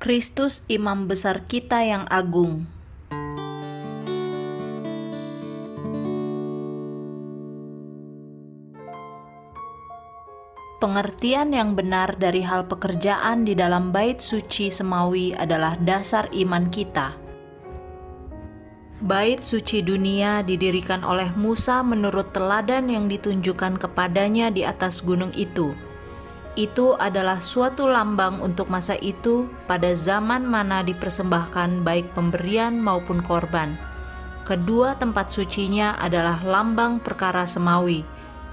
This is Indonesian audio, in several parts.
Kristus imam besar kita yang agung. Pengertian yang benar dari hal pekerjaan di dalam bait suci semawi adalah dasar iman kita. Bait suci dunia didirikan oleh Musa menurut teladan yang ditunjukkan kepadanya di atas gunung itu. Itu adalah suatu lambang untuk masa itu pada zaman mana dipersembahkan baik pemberian maupun korban. Kedua tempat sucinya adalah lambang perkara semawi,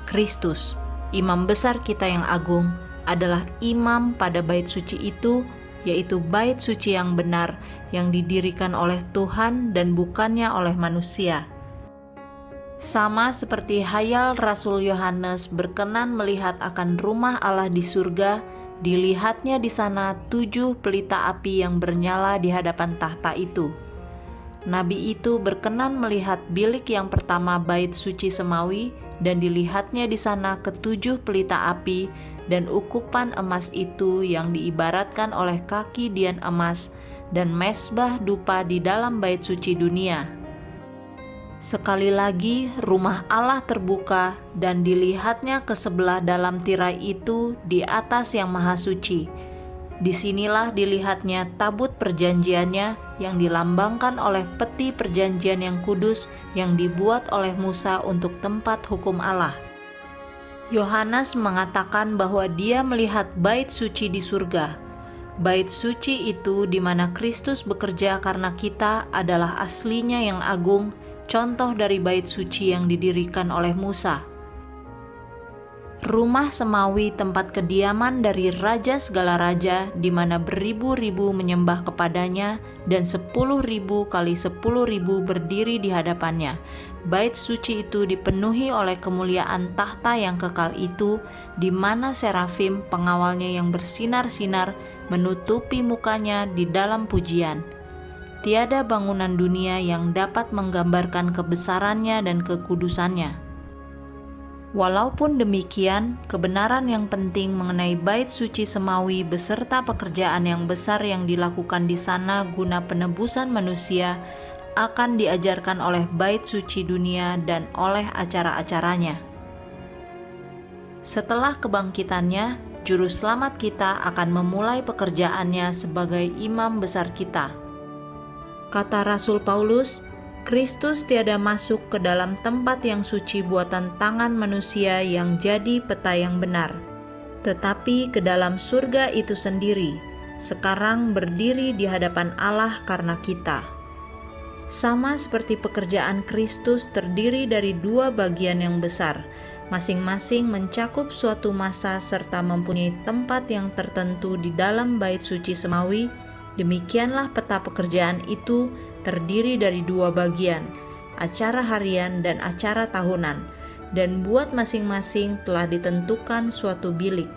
Kristus imam besar kita yang agung adalah imam pada bait suci itu, yaitu bait suci yang benar yang didirikan oleh Tuhan dan bukannya oleh manusia. Sama seperti hayal Rasul Yohanes berkenan melihat akan rumah Allah di surga, dilihatnya di sana tujuh pelita api yang bernyala di hadapan tahta itu. Nabi itu berkenan melihat bilik yang pertama bait suci semawi, dan dilihatnya di sana ketujuh pelita api dan ukupan emas itu yang diibaratkan oleh kaki dian emas dan mesbah dupa di dalam bait suci dunia. Sekali lagi rumah Allah terbuka dan dilihatnya ke sebelah dalam tirai itu di atas yang maha suci. Di sinilah dilihatnya tabut perjanjiannya yang dilambangkan oleh peti perjanjian yang kudus yang dibuat oleh Musa untuk tempat hukum Allah. Yohanes mengatakan bahwa dia melihat bait suci di surga. Bait suci itu di mana Kristus bekerja karena kita adalah aslinya yang agung, contoh dari bait suci yang didirikan oleh Musa rumah semawi tempat kediaman dari raja segala raja di mana beribu-ribu menyembah kepadanya dan sepuluh ribu kali sepuluh ribu berdiri di hadapannya. Bait suci itu dipenuhi oleh kemuliaan tahta yang kekal itu di mana serafim pengawalnya yang bersinar-sinar menutupi mukanya di dalam pujian. Tiada bangunan dunia yang dapat menggambarkan kebesarannya dan kekudusannya Walaupun demikian, kebenaran yang penting mengenai bait suci semawi beserta pekerjaan yang besar yang dilakukan di sana guna penebusan manusia akan diajarkan oleh bait suci dunia dan oleh acara-acaranya. Setelah kebangkitannya, juru selamat kita akan memulai pekerjaannya sebagai imam besar kita. Kata Rasul Paulus, Kristus tiada masuk ke dalam tempat yang suci buatan tangan manusia yang jadi peta yang benar, tetapi ke dalam surga itu sendiri, sekarang berdiri di hadapan Allah karena kita. Sama seperti pekerjaan Kristus terdiri dari dua bagian yang besar, masing-masing mencakup suatu masa serta mempunyai tempat yang tertentu di dalam bait suci semawi, demikianlah peta pekerjaan itu terdiri dari dua bagian, acara harian dan acara tahunan, dan buat masing-masing telah ditentukan suatu bilik.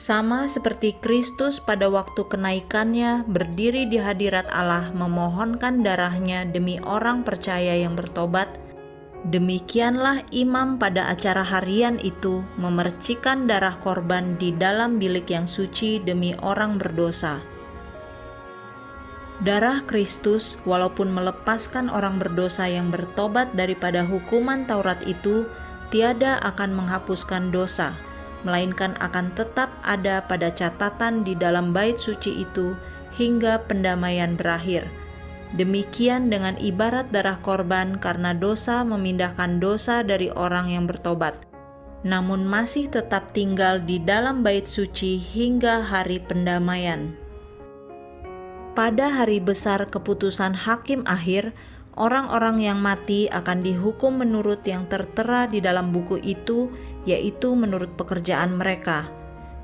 Sama seperti Kristus pada waktu kenaikannya berdiri di hadirat Allah memohonkan darahnya demi orang percaya yang bertobat, demikianlah imam pada acara harian itu memercikan darah korban di dalam bilik yang suci demi orang berdosa. Darah Kristus, walaupun melepaskan orang berdosa yang bertobat daripada hukuman Taurat itu, tiada akan menghapuskan dosa, melainkan akan tetap ada pada catatan di dalam bait suci itu hingga pendamaian berakhir. Demikian dengan ibarat darah korban karena dosa memindahkan dosa dari orang yang bertobat, namun masih tetap tinggal di dalam bait suci hingga hari pendamaian pada hari besar keputusan hakim akhir, orang-orang yang mati akan dihukum menurut yang tertera di dalam buku itu, yaitu menurut pekerjaan mereka.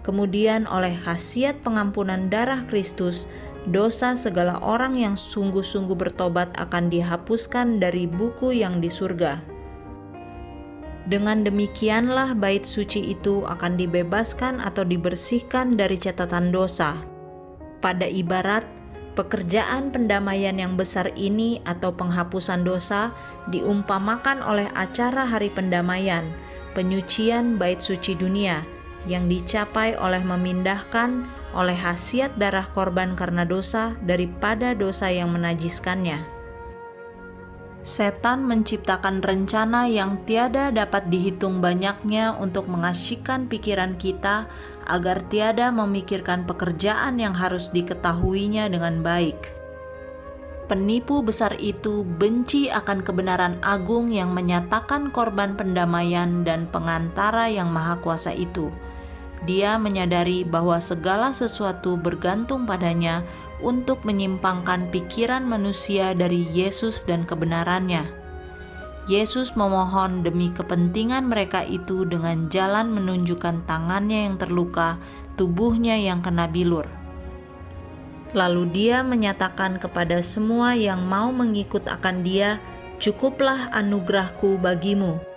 Kemudian, oleh khasiat pengampunan darah Kristus, dosa segala orang yang sungguh-sungguh bertobat akan dihapuskan dari buku yang di surga. Dengan demikianlah bait suci itu akan dibebaskan atau dibersihkan dari catatan dosa. Pada ibarat, Pekerjaan pendamaian yang besar ini atau penghapusan dosa diumpamakan oleh acara hari pendamaian, penyucian bait suci dunia yang dicapai oleh memindahkan oleh hasiat darah korban karena dosa daripada dosa yang menajiskannya. Setan menciptakan rencana yang tiada dapat dihitung banyaknya untuk mengasyikkan pikiran kita agar tiada memikirkan pekerjaan yang harus diketahuinya dengan baik. Penipu besar itu benci akan kebenaran agung yang menyatakan korban pendamaian dan pengantara yang maha kuasa itu. Dia menyadari bahwa segala sesuatu bergantung padanya untuk menyimpangkan pikiran manusia dari Yesus dan kebenarannya. Yesus memohon demi kepentingan mereka itu dengan jalan menunjukkan tangannya yang terluka, tubuhnya yang kena bilur. Lalu dia menyatakan kepada semua yang mau mengikut akan dia, "Cukuplah anugerahku bagimu.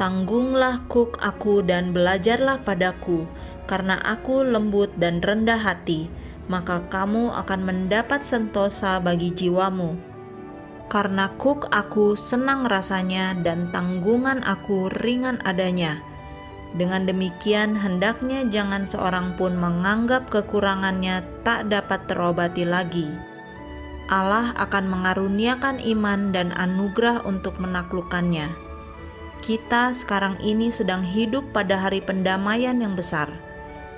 Tanggunglah kuk aku dan belajarlah padaku, karena aku lembut dan rendah hati." maka kamu akan mendapat sentosa bagi jiwamu. Karena kuk aku senang rasanya dan tanggungan aku ringan adanya. Dengan demikian, hendaknya jangan seorang pun menganggap kekurangannya tak dapat terobati lagi. Allah akan mengaruniakan iman dan anugerah untuk menaklukkannya. Kita sekarang ini sedang hidup pada hari pendamaian yang besar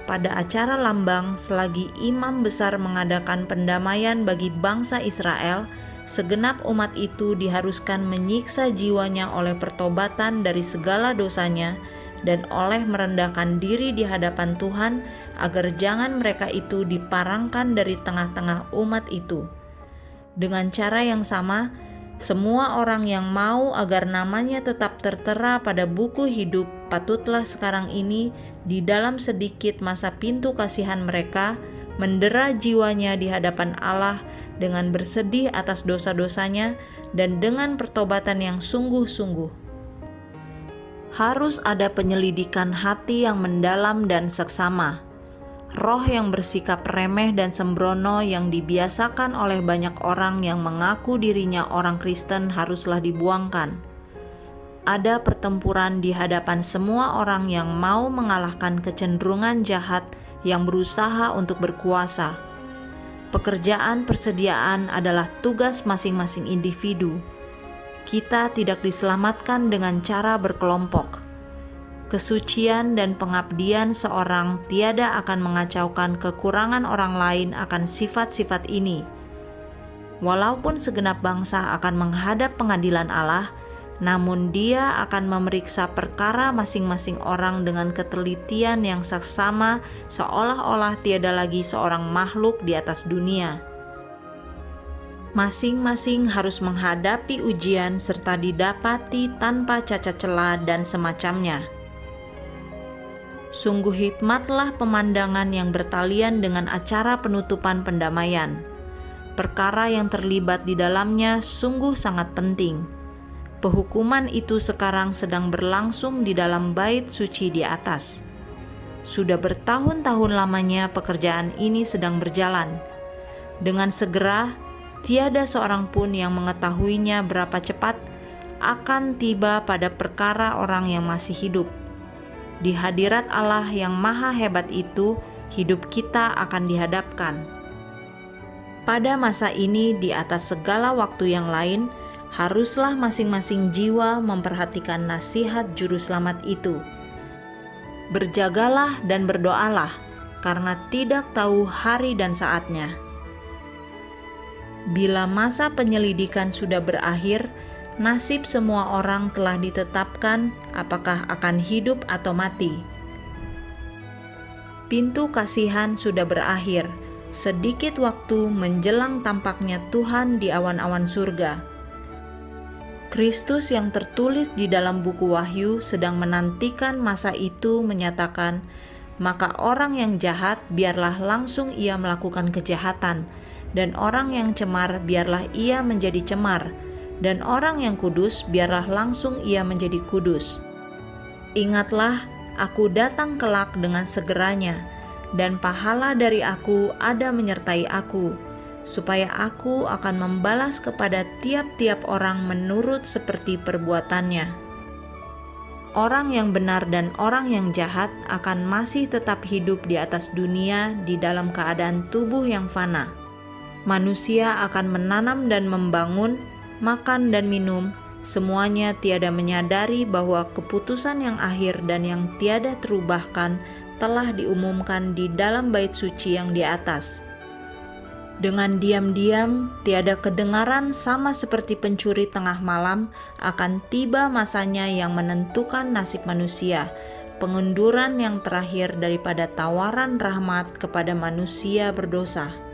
pada acara lambang selagi imam besar mengadakan pendamaian bagi bangsa Israel, segenap umat itu diharuskan menyiksa jiwanya oleh pertobatan dari segala dosanya dan oleh merendahkan diri di hadapan Tuhan agar jangan mereka itu diparangkan dari tengah-tengah umat itu. Dengan cara yang sama, semua orang yang mau agar namanya tetap tertera pada buku hidup patutlah sekarang ini di dalam sedikit masa pintu kasihan mereka mendera jiwanya di hadapan Allah dengan bersedih atas dosa-dosanya dan dengan pertobatan yang sungguh-sungguh. Harus ada penyelidikan hati yang mendalam dan seksama roh yang bersikap remeh dan sembrono yang dibiasakan oleh banyak orang yang mengaku dirinya orang Kristen haruslah dibuangkan. Ada pertempuran di hadapan semua orang yang mau mengalahkan kecenderungan jahat yang berusaha untuk berkuasa. Pekerjaan persediaan adalah tugas masing-masing individu. Kita tidak diselamatkan dengan cara berkelompok kesucian dan pengabdian seorang tiada akan mengacaukan kekurangan orang lain akan sifat-sifat ini. Walaupun segenap bangsa akan menghadap pengadilan Allah, namun Dia akan memeriksa perkara masing-masing orang dengan ketelitian yang saksama, seolah-olah tiada lagi seorang makhluk di atas dunia. Masing-masing harus menghadapi ujian serta didapati tanpa cacat celah dan semacamnya. Sungguh hikmatlah pemandangan yang bertalian dengan acara penutupan pendamaian. Perkara yang terlibat di dalamnya sungguh sangat penting. Pehukuman itu sekarang sedang berlangsung di dalam bait suci di atas. Sudah bertahun-tahun lamanya pekerjaan ini sedang berjalan. Dengan segera, tiada seorang pun yang mengetahuinya berapa cepat akan tiba pada perkara orang yang masih hidup di hadirat Allah yang maha hebat itu, hidup kita akan dihadapkan. Pada masa ini, di atas segala waktu yang lain, haruslah masing-masing jiwa memperhatikan nasihat Juru Selamat itu. Berjagalah dan berdoalah, karena tidak tahu hari dan saatnya. Bila masa penyelidikan sudah berakhir, nasib semua orang telah ditetapkan, apakah akan hidup atau mati. Pintu kasihan sudah berakhir, sedikit waktu menjelang tampaknya Tuhan di awan-awan surga. Kristus yang tertulis di dalam buku Wahyu sedang menantikan masa itu menyatakan, maka orang yang jahat biarlah langsung ia melakukan kejahatan, dan orang yang cemar biarlah ia menjadi cemar, dan orang yang kudus biarlah langsung ia menjadi kudus. Ingatlah, aku datang kelak dengan segeranya, dan pahala dari aku ada menyertai aku, supaya aku akan membalas kepada tiap-tiap orang menurut seperti perbuatannya. orang yang benar dan orang yang jahat akan masih tetap hidup di atas dunia di dalam keadaan tubuh yang fana. Manusia akan menanam dan membangun, makan dan minum, semuanya tiada menyadari bahwa keputusan yang akhir dan yang tiada terubahkan telah diumumkan di dalam bait suci yang di atas. Dengan diam-diam, tiada kedengaran sama seperti pencuri tengah malam akan tiba masanya yang menentukan nasib manusia, pengunduran yang terakhir daripada tawaran rahmat kepada manusia berdosa.